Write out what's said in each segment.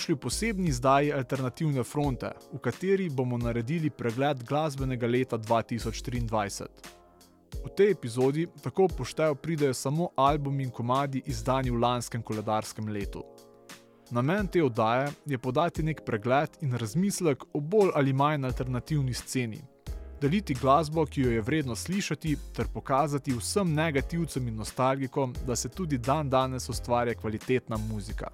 Dobrodošli v posebni izdaji Alternativne fronte, v kateri bomo naredili pregled glasbenega leta 2023. V tej epizodi tako poštejo pridejo samo albumi in komadi izdani v lanskem koledarskem letu. Namen te oddaje je podati nek pregled in razmislek o bolj ali manj alternativni sceni, deliti glasbo, ki jo je vredno slišati, ter pokazati vsem negativcem in nostalgikom, da se tudi dan danes ustvarja kvalitetna muzika.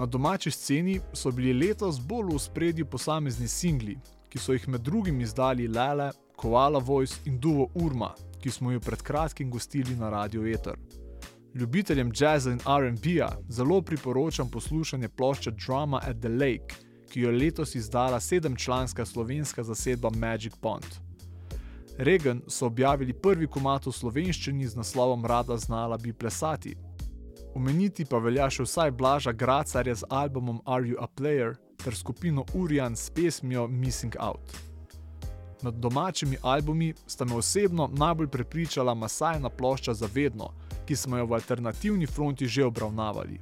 Na domači sceni so bili letos bolj v spredju posamezni singli, ki so jih med drugim izdali Lele, Koala Voice in Duo Urma, ki smo jo pred kratkim gostili na Radio Ether. Ljubiteljem jazza in RB-ja zelo priporočam poslušanje plošče Drama at the Lake, ki jo je letos izdala sedemčlanska slovenska zasedba Magic Pond. Regen so objavili prvi komat v slovenščini z naslovom Rada znala bi plesati. Omeniti pa velja še vsaj Blaža Gracarja z albumom Are You a Player ter skupino Urian s pesmijo Missing Out. Med domačimi albumi sta me osebno najbolj prepričala Masajna plošča Zavedno, ki smo jo v alternativni fronti že obravnavali,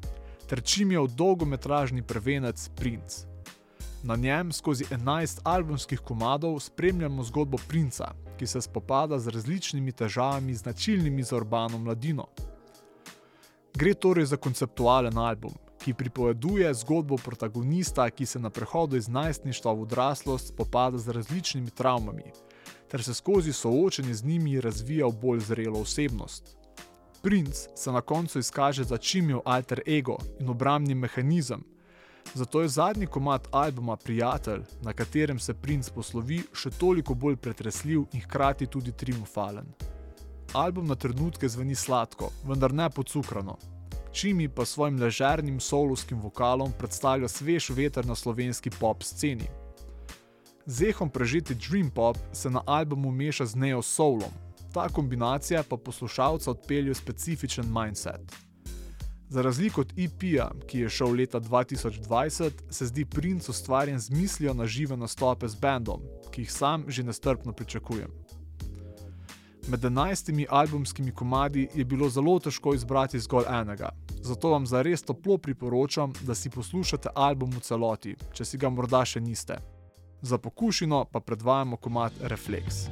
ter čim je v dolgometražni prvenec Prince. Na njem skozi 11 albumskih komadov spremljamo zgodbo princa, ki se spopada z različnimi težavami značilnimi za urbano mladino. Gre torej za konceptualen album, ki pripoveduje zgodbo protagonista, ki se na prehodu iz najstništva v odraslost spopada z različnimi travmami, ter se skozi soočenje z njimi razvija v bolj zrelo osebnost. Princ se na koncu izkaže za čimjo alter ego in obrambni mehanizem, Zato je zadnji komat albuma Prijatelj, na katerem se princ poslovi, še toliko bolj pretresljiv in hkrati tudi triumfalen. Album na trenutke zveni sladko, vendar ne pocukrano. Čimi pa svojim ležernim solovskim vokalom predstavlja svež veter na slovenski pop sceni. Z ehom prežeti Dream Pop se na albumu meša z Neo Soulom, ta kombinacija pa poslušalca odpelje v specifičen mindset. Za razliko od EP-ja, ki je šel leta 2020, se zdi princ ustvarjen z mislijo na žive nastope z bendom, ki jih sam že nestrpno pričakujem. Med enajstimi albumskimi komadi je bilo zelo težko izbrati zgolj enega, zato vam zares toplo priporočam, da si poslušate album v celoti, če si ga morda še niste. Za pokušino pa predvajamo komad Reflex.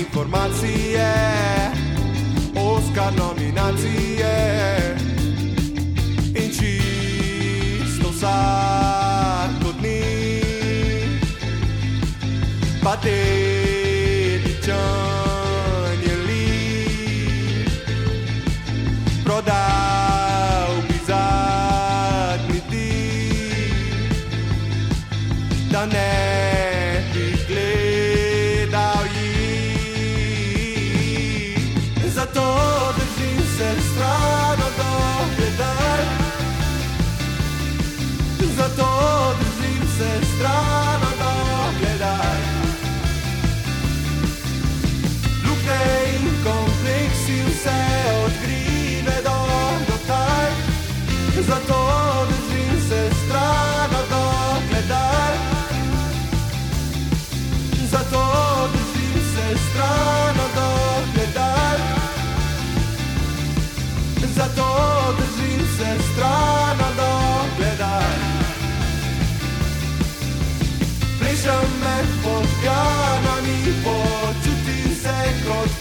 Informacije. Oscar nominacije in čisto vsako dni, pa dedičan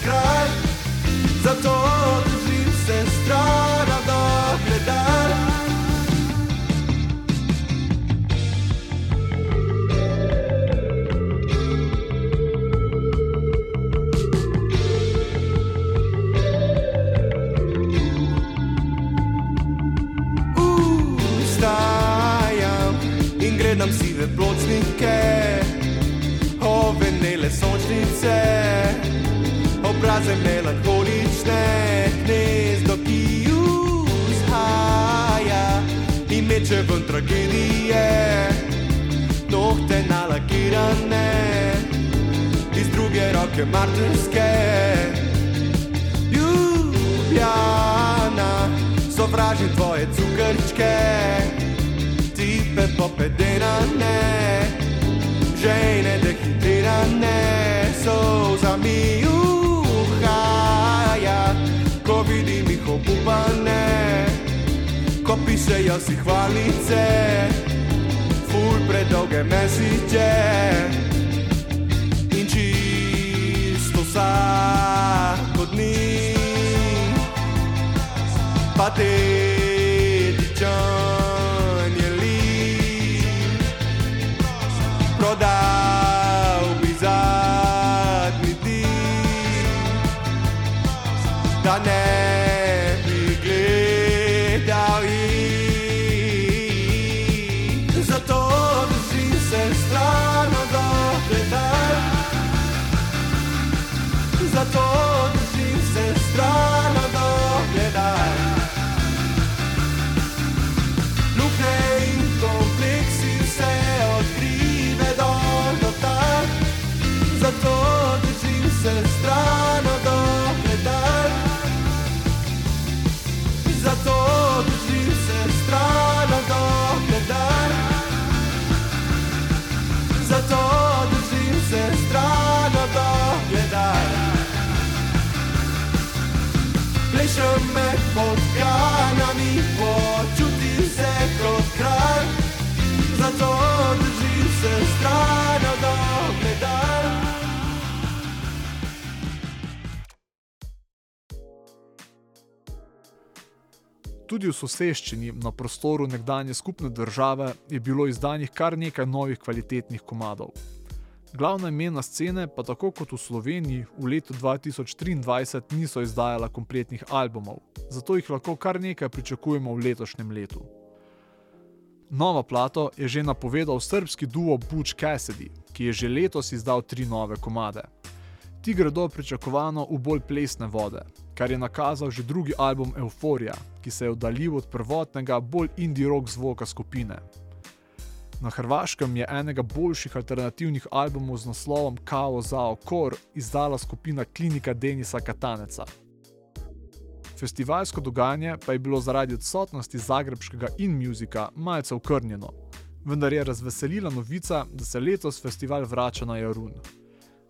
cry. Martinske. Ljubljana, sovražim tvoje cukrčke, tipe popedenane, žene dehidrirane, so za mi uhaja, ko vidim jih obupane, ko pišejo si hvalice, ful predolge mesiče bater. Plešem med podganami, počutim se kot kralj. Zato držim se stran od ogledal. Tudi v soseščini na prostoru nekdanje skupne države je bilo izdanih kar nekaj novih kvalitetnih komadov. Glavna imena scene, pa tako kot v Sloveniji, v letu 2023 niso izdajala kompletnih albumov, zato jih lahko kar nekaj pričakujemo v letošnjem letu. Novo plato je že napovedal srbski duo Butch Cassidy, ki je že letos izdal tri nove komade. Ti gredo pričakovano v bolj plesne vode, kar je nakazal že drugi album Euphorija, ki se je oddaljil od prvotnega bolj indie rock zvoka skupine. Na Hrvaškem je enega boljših alternativnih albumov z naslovom Kao Zao Kor izdala skupina Klinika Denisa Kataneca. Festivalsko dogajanje pa je bilo zaradi odsotnosti zagrebskega in muzika malce okrnjeno, vendar je razveselila novica, da se letos festival vrača na Jarun.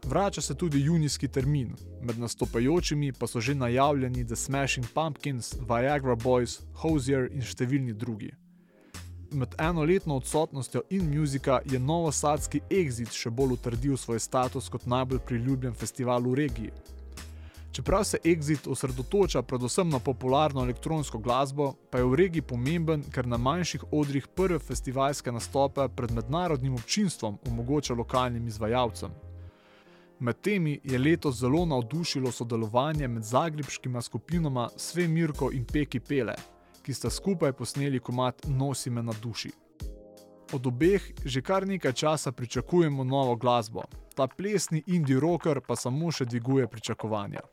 Vrača se tudi junijski termin, med nastopajočimi pa so že najavljeni The Smashing Pumpkins, Viagra Boys, Hosier in številni drugi. Med enoletno odsotnostjo in muzika je novosadski Exit še bolj utrdil svoj status kot najbolj priljubljen festival v regiji. Čeprav se Exit osredotoča predvsem na popularno elektronsko glasbo, pa je v regiji pomemben, ker na manjših odrih prve festivalske nastope pred mednarodnim občinstvom omogoča lokalnim izvajalcem. Med temi je letos zelo navdušilo sodelovanje med zagrebskima skupinama Svemirko in Peki Pele, ki sta skupaj posneli komat Nosi me na duši. Od obeh že kar nekaj časa pričakujemo novo glasbo, ta plesni indie rocker pa samo še dviguje pričakovanja.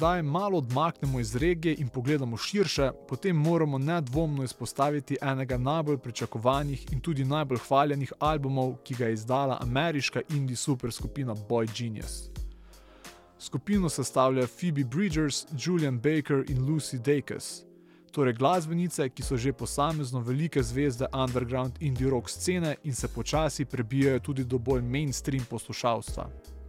Zdaj malo odmaknemo iz regije in pogledamo širše, potem moramo nedvomno izpostaviti enega najbolj pričakovanih in tudi najbolj hvaljenih albumov, ki ga je izdala ameriška indie superskupina Boy Genius. Skupino sestavljajo Phoebe Bridgers, Julian Baker in Lucy Dacus. Torej glasbenice, ki so že posamezno velike zvezde underground indie rock scene in se počasi prebijajo tudi do bolj mainstream poslušalstva.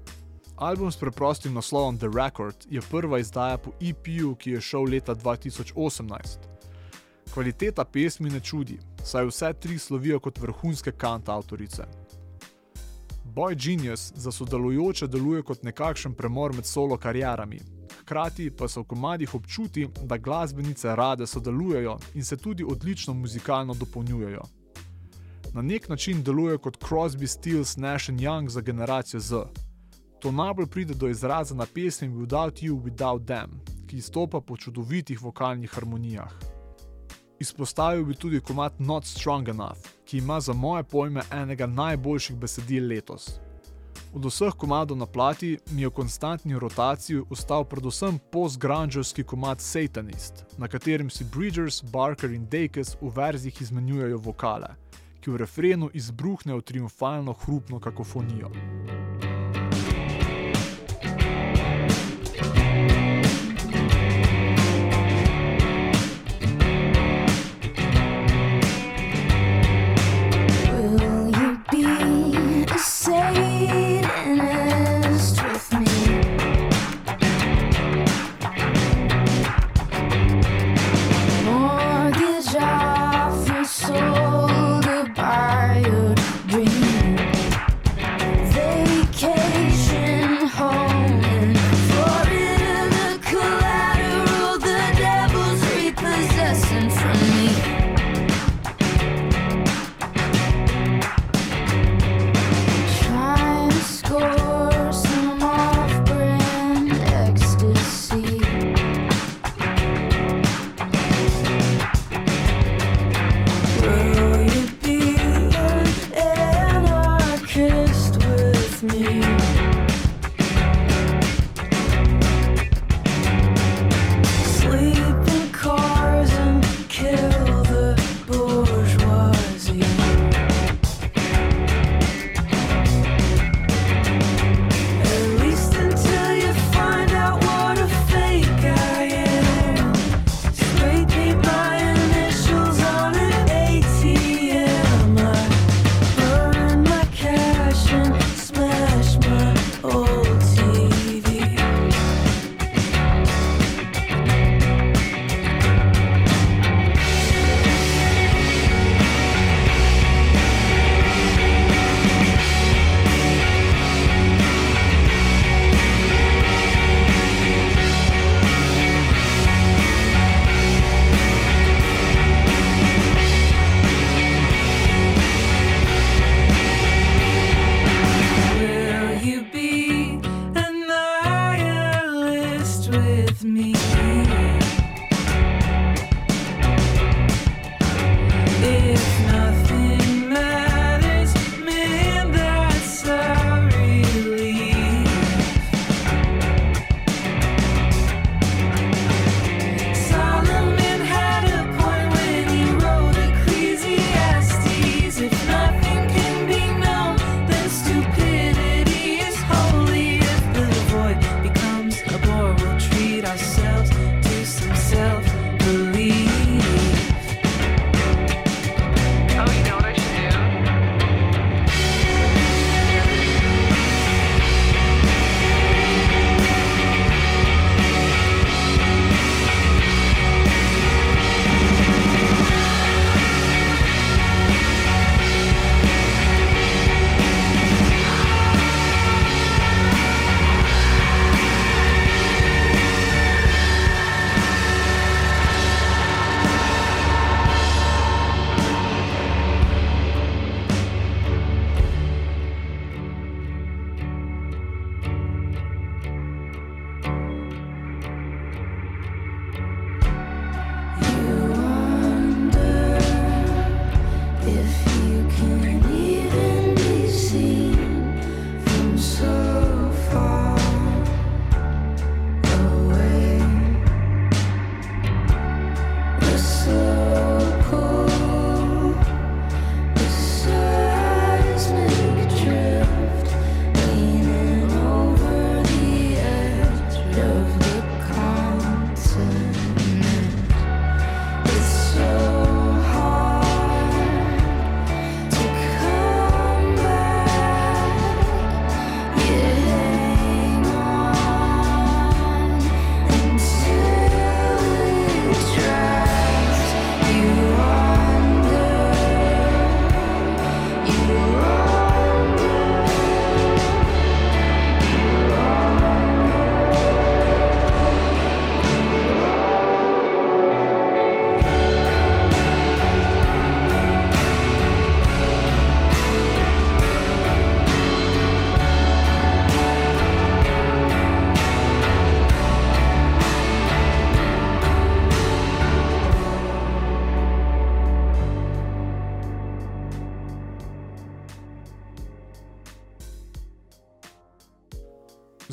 Album s preprostim naslovom The Record je prva izdaja po EP-ju, ki je šel leta 2018. Kvaliteta pesmi ne čudi, saj vse tri slovijo kot vrhunske kant avtorice. Boy Genius za sodelujoče deluje kot nekakšen premor med solo karierami, hkrati pa se v komadih občuti, da glasbenice rade sodelujejo in se tudi odlično muzikalno dopolnjujejo. Na nek način delujejo kot Crosby, Stills, Nash Young za generacijo Z. To najbolj pride do izraza na pesmi Without You, Without Them, ki izstopa po čudovitih vokalnih harmonijah. Izpostavil bi tudi komat Not Strong Enough, ki ima za moje pojme enega najboljših besedil letos. Od vseh komadov na plati mi je v konstantni rotaciji ostal predvsem post-grungerski komad Satanist, na katerem si Bridgers, Barker in Dacus v verzih izmenjujejo vokale, ki v refrenu izbruhnejo triumfalno hrupno kakofonijo. A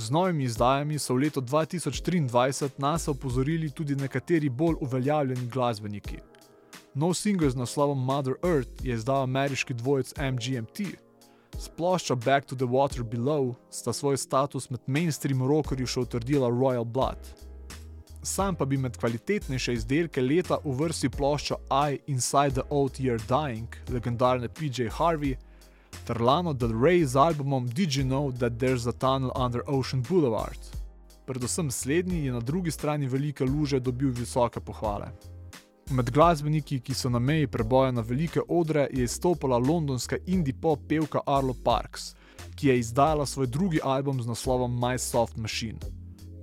Z novimi izdajami so v letu 2023 nas opozorili tudi nekateri bolj uveljavljeni glasbeniki. Nov singel z naslovom Mother Earth je izdal ameriški dvojec MGMT. S ploščo Back to the Water Below sta svoj status med mainstream rockerji še utrdila Royal Blood. Sam pa bi med kvalitetnejše izdelke leta uvrstil ploščo I Inside the Old Year Dying legendarne PJ Harvey ter Lano Del Rey z albumom Did You Know That There's a Tunnel Under Ocean Boulevard. Predvsem slednji je na drugi strani velike luže dobil visoke pohvale. Med glasbeniki, ki so na meji preboja na velike odre, je izstopala londonska indie pop pevka Arlo Parks, ki je izdala svoj drugi album z naslovom My Soft Machine.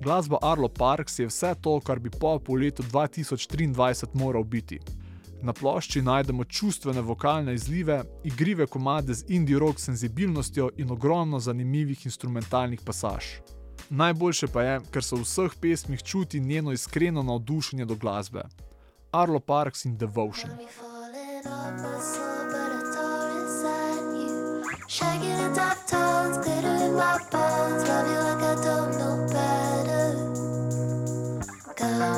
Glasba Arlo Parks je vse to, kar bi pop v letu 2023 moral biti. Na plošči najdemo čustvene vokalne izlive, igrive komade z indie rock senzibilnostjo in ogromno zanimivih instrumentalnih pasaž. Najboljše pa je, ker se v vseh pesmih čuti njeno iskreno navdušenje do glasbe. Arlo Parks in Devotion. Shaking in dark tones, glitter in my bones. Love you like I don't know better. Gonna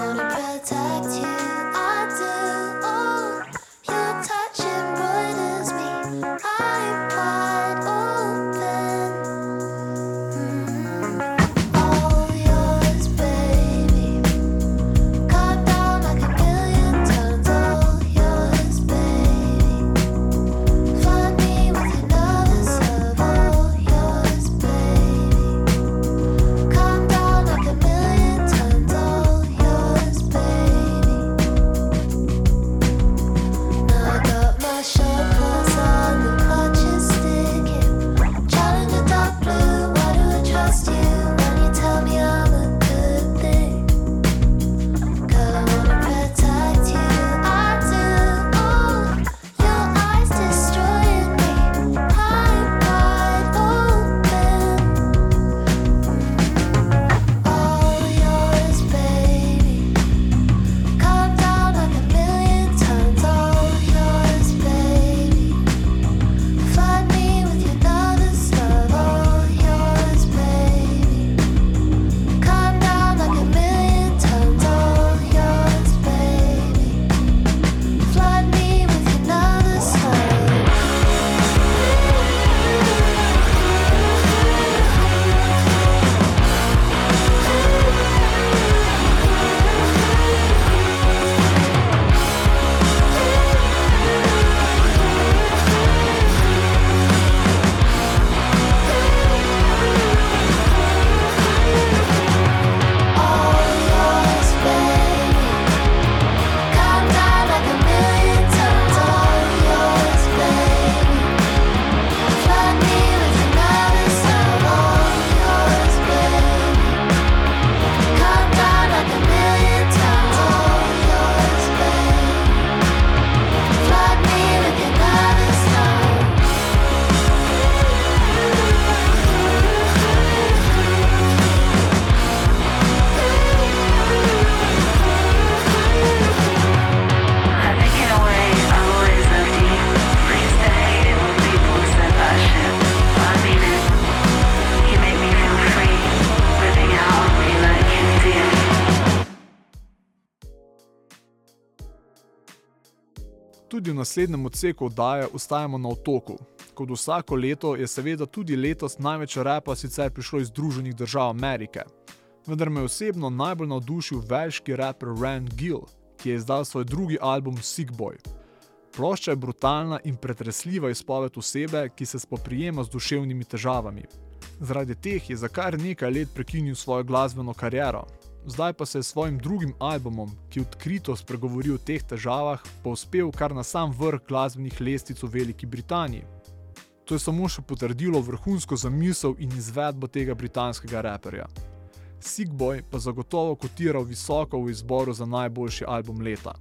naslednjem odseku oddaje ostajamo na otoku. Kot vsako leto je seveda tudi letos največ repa sicer prišlo iz Združenih držav Amerike. Vendar me je osebno najbolj navdušil velški raper Rand Gill, ki je izdal svoj drugi album Sick Boy. Plošča je brutalna in pretresljiva izpoved osebe, ki se spoprijema z duševnimi težavami. Zaradi teh je za kar nekaj let prekinil svojo glasbeno kariero. Zdaj pa se je s svojim drugim albumom, ki odkrito spregovori o teh težavah, povzpel kar na sam vrh glasbenih lestvic v Veliki Britaniji. To je samo še potrdilo vrhunsko zamisel in izvedbo tega britanskega raperja. Sick Boy pa zagotovo kotiral visoko v izboru za najboljši album leta.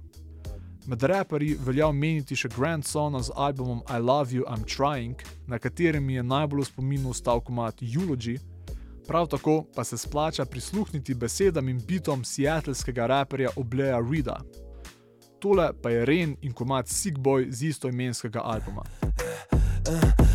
Med raperji velja omeniti še Grand Sona z albumom I Love You, I'm Trying, na katerem mi je najbolj v spominu ostal komat Eulogy, Prav tako pa se splača prisluhniti besedam in bitom sietlskega raperja Obleja Rida. Tole pa je Ren in komad Sick Boy z istoimenskega albuma. Uh.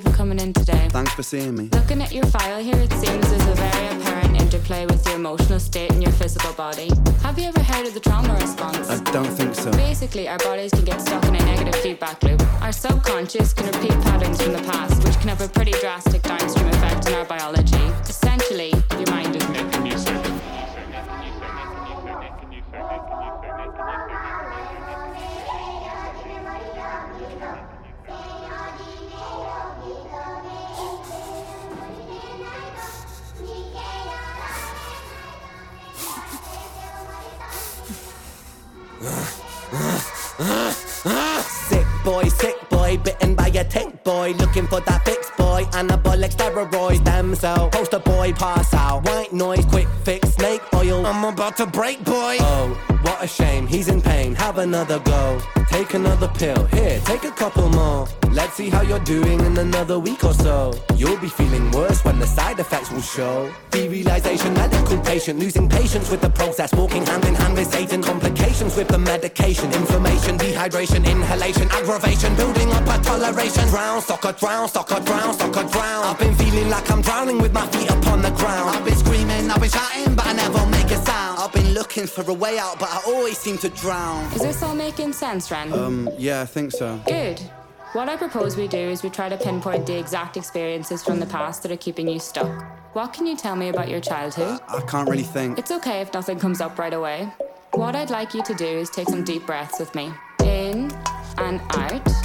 For coming in today. Thanks for seeing me. Looking at your file here, it seems there's a very apparent interplay with your emotional state and your physical body. Have you ever heard of the trauma response? I don't think so. Basically, our bodies can get stuck in a negative feedback loop. Our subconscious can repeat patterns from the past, which can have a pretty drastic downstream effect on our biology. Essentially, your mind is making you sick. Boy, sick boy, bitten by a tick boy, looking for that fix boy, anabolic steroids, stem cell, poster boy, pass out, white noise, quick fix, snake oil, I'm about to break boy. Oh, what a shame, he's in pain, have another go, take another pill, here, take a couple more. Let's see how you're doing in another week or so. You'll be feeling worse when the side effects will show. Derealization, medical patient, losing patience with the process, walking hand in hand with Satan, complications with the medication, inflammation, dehydration, inhalation, aggravation, building up a toleration. Drown, soccer, drown, soccer, drown, soccer, drown. I've been feeling like I'm drowning with my feet upon the ground. I've been screaming, I've been shouting, but I never make a sound. I've been looking for a way out, but I always seem to drown. Is this all making sense, Ren? Um, yeah, I think so. Good. What I propose we do is we try to pinpoint the exact experiences from the past that are keeping you stuck. What can you tell me about your childhood? I can't really think. It's okay if nothing comes up right away. What I'd like you to do is take some deep breaths with me. In and out.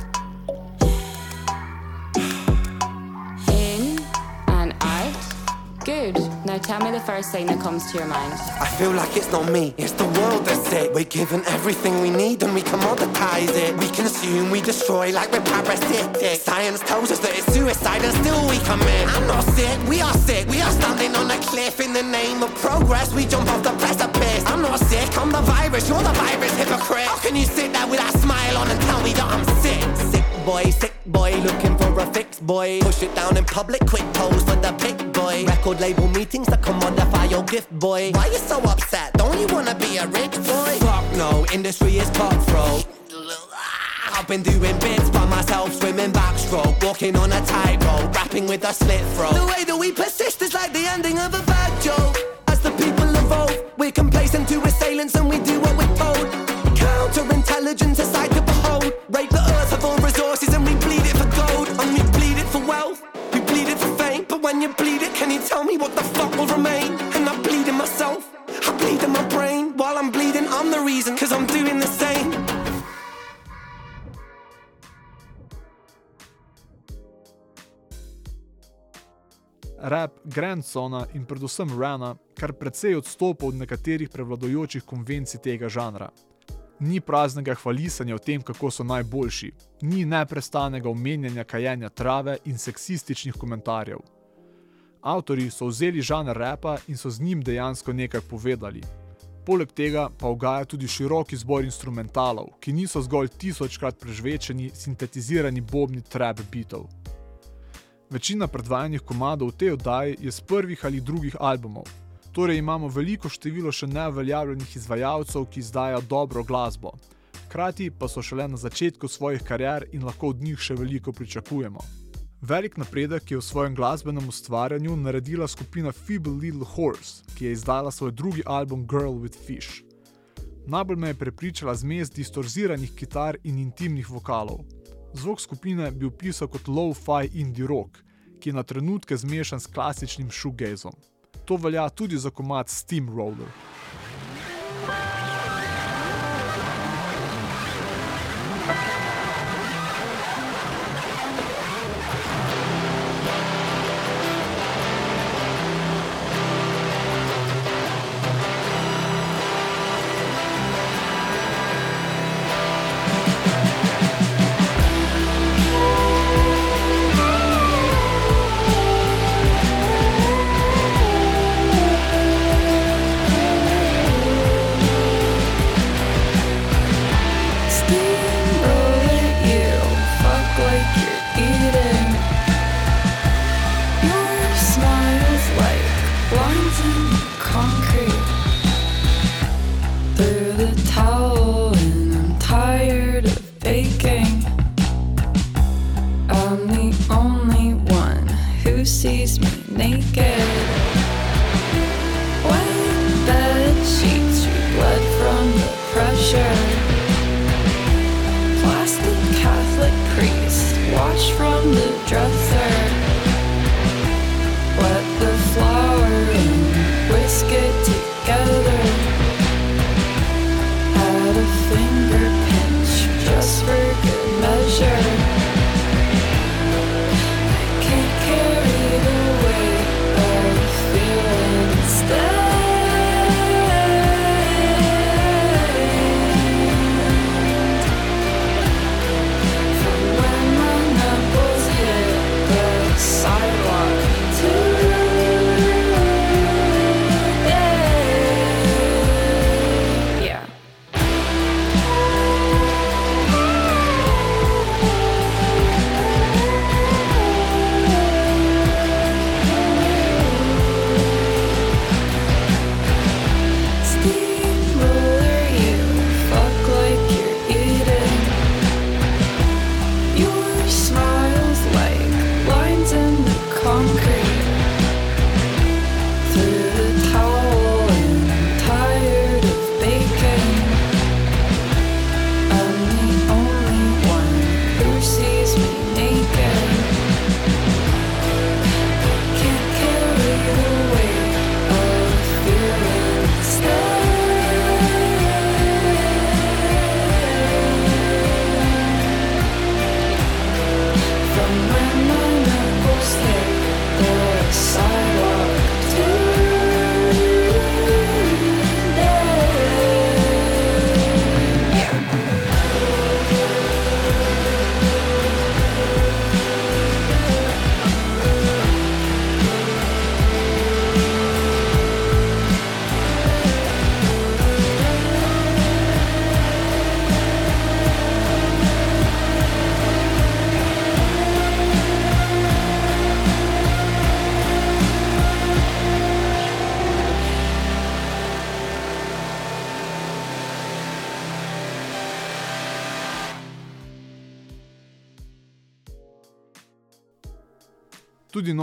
Good. Now tell me the first thing that comes to your mind. I feel like it's not me, it's the world that's it. We're given everything we need and we commoditize it. We consume, we destroy like we're parasitic. Science tells us that it's suicide and still we commit. I'm not sick, we are sick. We are standing on a cliff in the name of progress. We jump off the precipice. I'm not sick, I'm the virus, you're the virus, hypocrite. How can you sit there with that smile on and tell me that I'm sick? Sick boy, sick boy, looking for a fix boy. Push it down in public, quick pose for the pick boy. Record label meetings that commodify your gift boy. Why you so upset? Don't you wanna be a rich boy? Fuck no, industry is cutthroat. I've been doing bits by myself, swimming backstroke, walking on a tightrope, rapping with a slit throat. The way that we persist is like the ending of a bad joke. As the people evolve, we're complacent to assailants and we do what we're told. Counterintelligence, a what the fuck will remain? And I bleed in myself, I bleed in my brain. While I'm bleeding, I'm the reason, cause I'm doing the same. Rap Grandsona in predvsem Rana kar precej odstopa od nekaterih prevladojočih konvencij tega žanra. Ni praznega hvalisanja o tem, kako so najboljši, ni neprestanega omenjanja kajenja trave in seksističnih komentarjev. Avtori so vzeli žanr repa in so z njim dejansko nekaj povedali. Poleg tega pa ugaja tudi širok izbor instrumentalov, ki niso zgolj tisočkrat prežvečeni, sintetizirani bobni trap bitov. Večina predvajanih komadov v tej oddaji je z prvih ali drugih albumov, torej imamo veliko število še neuveljavljenih izvajalcev, ki izdajajo dobro glasbo. Hkrati pa so šele na začetku svojih karier in lahko od njih še veliko pričakujemo. Velik napredek je v svojem glasbenem ustvarjanju naredila skupina Feeble Little Horse, ki je izdala svoj drugi album Girl with Fish. Najbolj me je prepričala zmes distorziranih kitar in intimnih vokalov. Zvok skupine bi opisal kot low-fi indie rock, ki je na trenutke zmešan s klasičnim shoegazom. To velja tudi za komad Steamroller. sees me naked. White bed sheets, blood from the pressure. Plastic Catholic priest, watch from the dresser.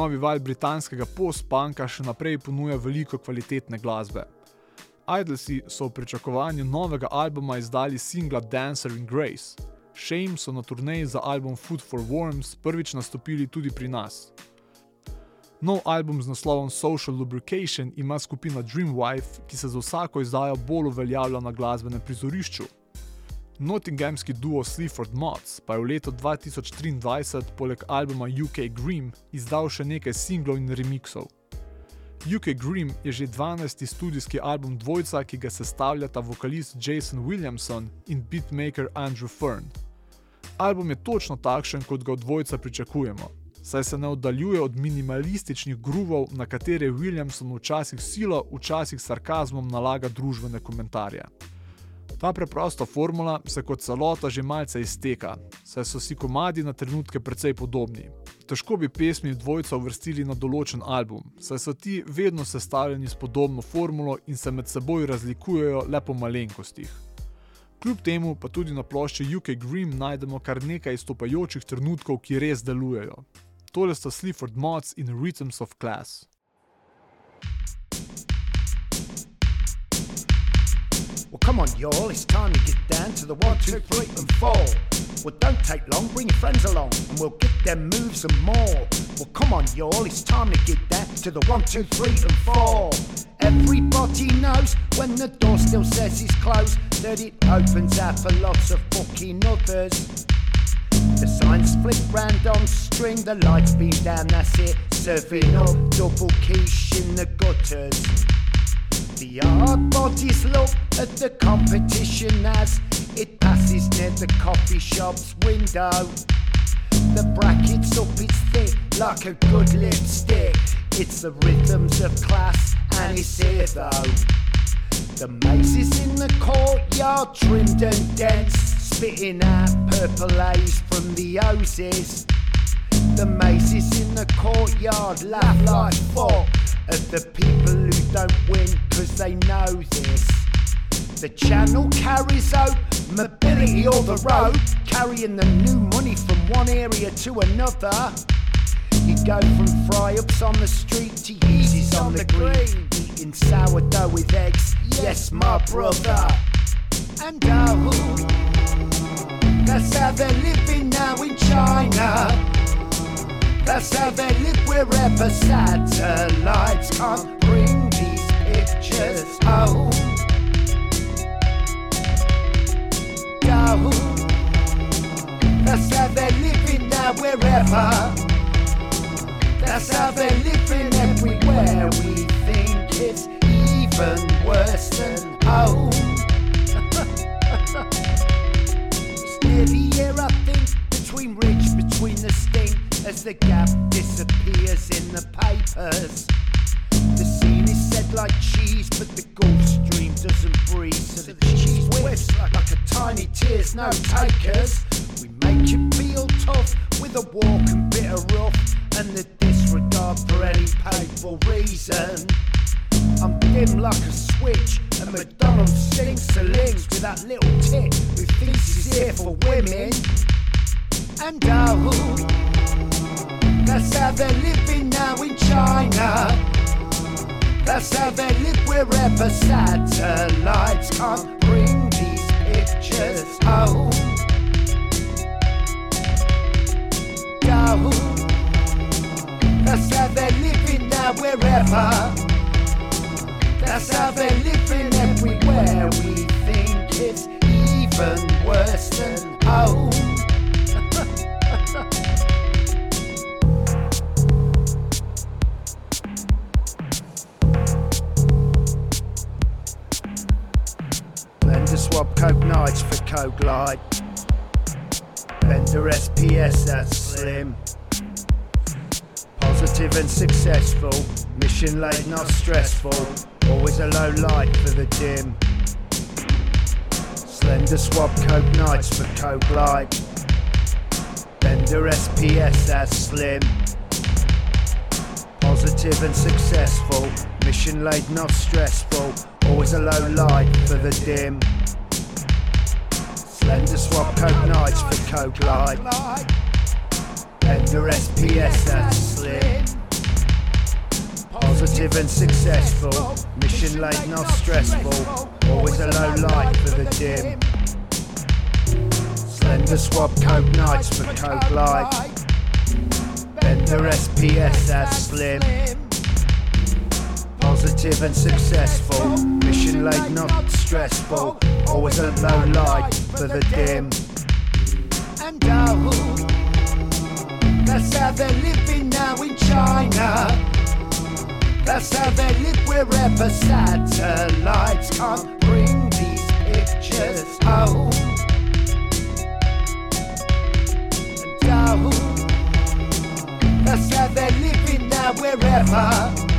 Novi val britanskega post-punka še naprej ponuja veliko kvalitetne glasbe. Idlesi so v pričakovanju novega albuma izdali singla Dancer in Grace. Shame so na turneji za album Food for Worms prvič nastopili tudi pri nas. Nov album z naslovom Social Lubrication ima skupina Dreamwife, ki se za vsako izdajo bolj uveljavlja na glasbenem prizorišču. Nottinghamski duo Sleaford Mods pa je v letu 2023 poleg albuma UK Grim izdal še nekaj singlov in remixov. UK Grim je že 12. studijski album dvojca, ki ga sestavljata vokalist Jason Williamson in beatmaker Andrew Fern. Album je točno takšen, kot ga od dvojca pričakujemo, saj se ne oddaljuje od minimalističnih gruvov, na katere Williamson včasih silo, včasih sarkazmom nalaga družbene komentarje. Ta preprosta formula se kot celota že malce izteka, saj so si komadi na trenutke precej podobni. Težko bi pesmi dvojca uvrstili na določen album, saj so ti vedno sestavljeni s podobno formulo in se med seboj razlikujejo le po malenkostih. Kljub temu pa tudi na plošči UK Grim najdemo kar nekaj izstopajočih trenutkov, ki res delujejo. Tole sta Sleaford Mods in Rhythms of Class. Well, come on, y'all, it's time to get down to the one, two, three, and four. Well, don't take long, bring your friends along, and we'll get them moves and more. Well, come on, y'all, it's time to get down to the one, two, three, and four. Everybody knows when the door still says it's closed that it opens out for lots of fucking others. The signs flick round on string, the lights beam down, that's it. Serving up double quiche in the gutters. The hard bodies look at the competition as it passes near the coffee shop's window. The brackets up its thick like a good lipstick. It's the rhythms of class and it's here though. The mazes in the courtyard trimmed and dense, spitting out purple haze from the hoses. The mazes in the courtyard laugh like fuck at the people who don't win cause they know this. The channel carries out mobility or the road, carrying the new money from one area to another. You go from fry ups on the street to Yeezys on the green, eating sourdough with eggs. Yes, my brother. And uh, oh, that's how they're living now in China. That's how they live wherever satellites can't bring these pictures home. Go. That's how they're living now wherever. That's how they're living everywhere. We think it's even worse than home. it's nearly here, I think, between rich, between the stink, as the gap disappears in the papers. The scene is set like cheese, but the Gulf Stream doesn't breathe, so the cheese whips like a tiny tears, no takers. We make you feel tough with a walk and bit of rough, and the disregard for any painful reason. I'm dim like a switch, and McDonald's sings the links with that little tit thinks he's here for women. And oh, that's how they're living now in China. That's how they live wherever satellites can't bring these pictures home. Go. That's how they're living now wherever. That's how they're living everywhere. We think it's even worse than home. Coke Nights for Coke Light. Bender SPS, that's slim. Positive and successful. Mission late, not stressful. Always a low light for the dim. Slender swap Coke Nights for Coke Light. Bender SPS, that's slim. Positive and successful. Mission late, not stressful. Always a low light for the dim. Slender swap Coke Nights for Coke Light. Bender SPS, that's slim. Positive and successful. Mission late, not stressful. Always a low light for the dim. Slender swap coke nights for coke light. Bender SPS, that's slim. Positive and successful. Mission late, not stressful. Always a low light for the dim. And oh, that's how they're living now in China. That's how they live wherever satellites can't bring these pictures home. And oh, that's how they're living now wherever.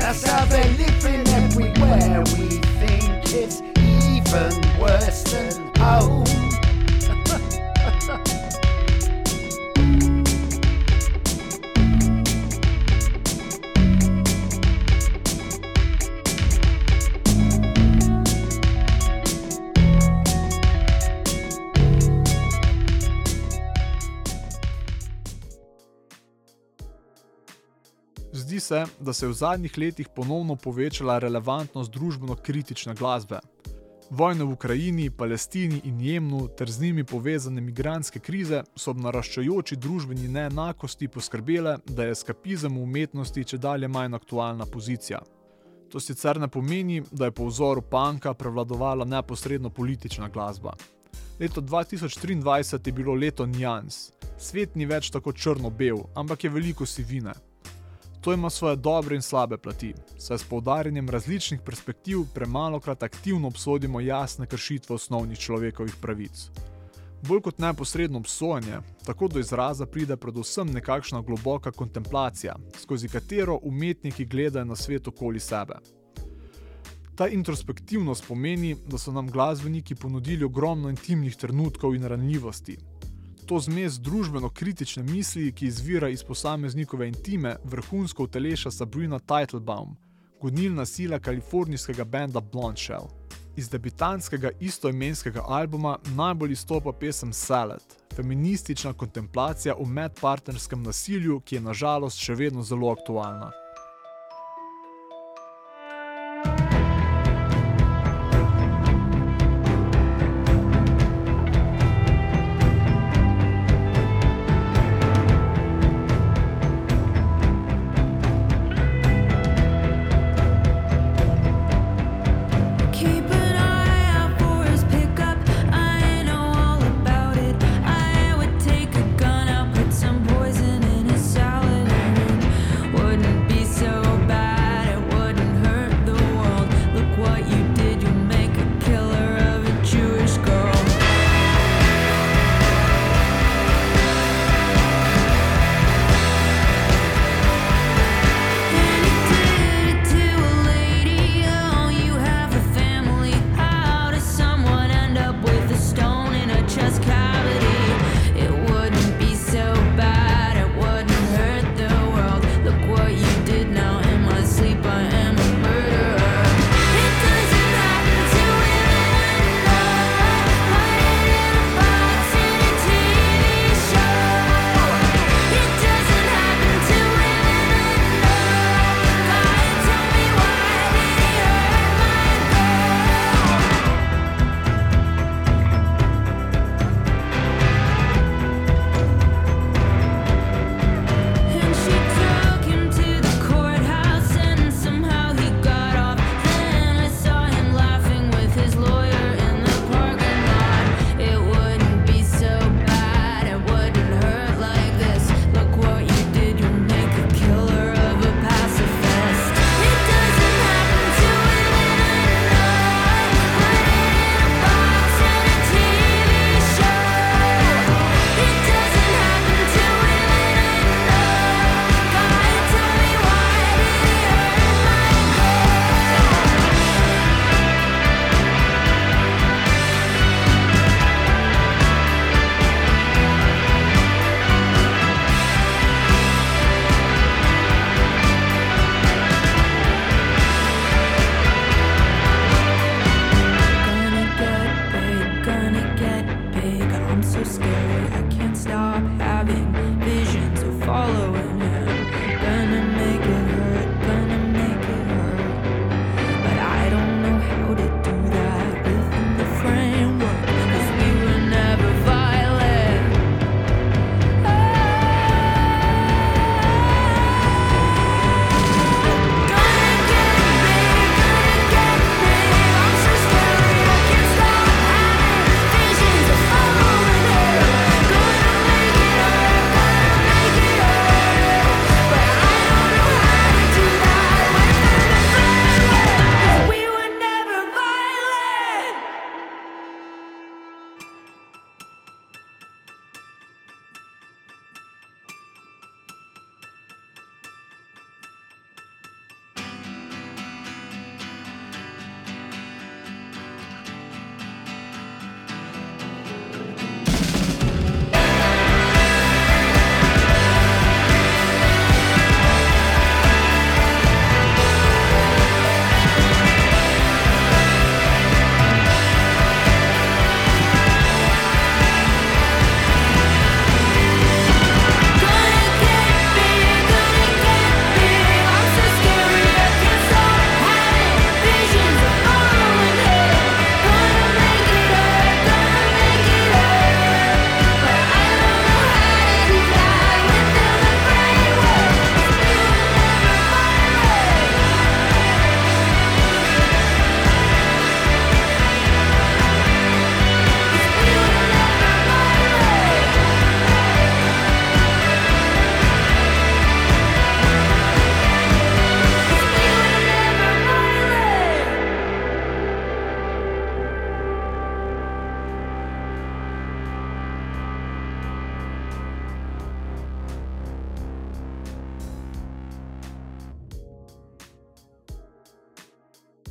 That's how they're living everywhere. We think it's even worse than home. Se, da se je v zadnjih letih ponovno povečala relevantnost družbeno kritične glasbe. Vojne v Ukrajini, Palestini in Jemnu ter z njimi povezane migranske krize so ob naraščajoči družbeni neenakosti poskrbele, da je eskapizem v umetnosti če dalje manj aktualna pozicija. To sicer ne pomeni, da je po vzoru panka prevladovala neposredno politična glasba. Leto 2023 je bilo leto njans. Svet ni več tako črno-bel, ampak je veliko sivine. To ima svoje dobre in slabe plati, saj s poudarjanjem različnih perspektiv premalokrat aktivno obsodimo jasne kršitve osnovnih človekovih pravic. Bolj kot neposredno obsojanje, tako do izraza pride predvsem nekakšna globoka kontemplacija, skozi katero umetniki gledajo na svet okoli sebe. Ta introspektivnost pomeni, da so nam glasbeniki ponudili ogromno intimnih trenutkov in ranljivosti, to zmes družbeno kritične misli, ki izvira iz posameznikove intime, vrhunsko uteleša Sabrina Teitelbaum, gonilna sila kalifornijskega benda Blondshell. Iz debitanskega istoimenskega albuma najbolj izstopa pesem Salad, feministična kontemplacija o medpartnerskem nasilju, ki je nažalost še vedno zelo aktualna.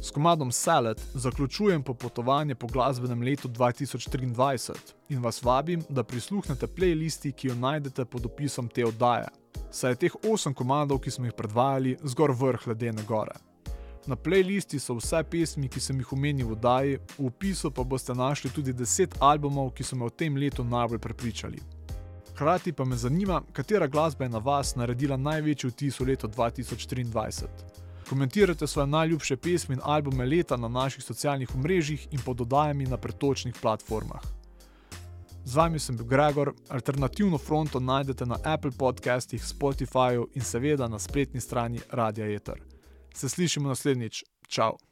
S komadom Salad zaključujem popotovanje po glasbenem letu 2023 in vas vabim, da prisluhnete playlisti, ki jo najdete pod opisom te oddaje. Saj je teh 8 komadov, ki smo jih predvajali, zgor vrh ledene gore. Na playlisti so vse pesmi, ki sem jih omenil v oddaji, v opisu pa boste našli tudi 10 albumov, ki so me v tem letu najbolj prepričali. Hkrati pa me zanima, katera glasba je na vas naredila največji vtis v letu 2023. Komentirajte svoje najljubše pesmi in albume leta na naših socialnih omrežjih in pod oddajami na pretočnih platformah. Z vami sem bil Gregor, alternativno fronto najdete na Apple podcastih, Spotifyju in seveda na spletni strani Radia Eter. Se slišimo naslednjič, čau!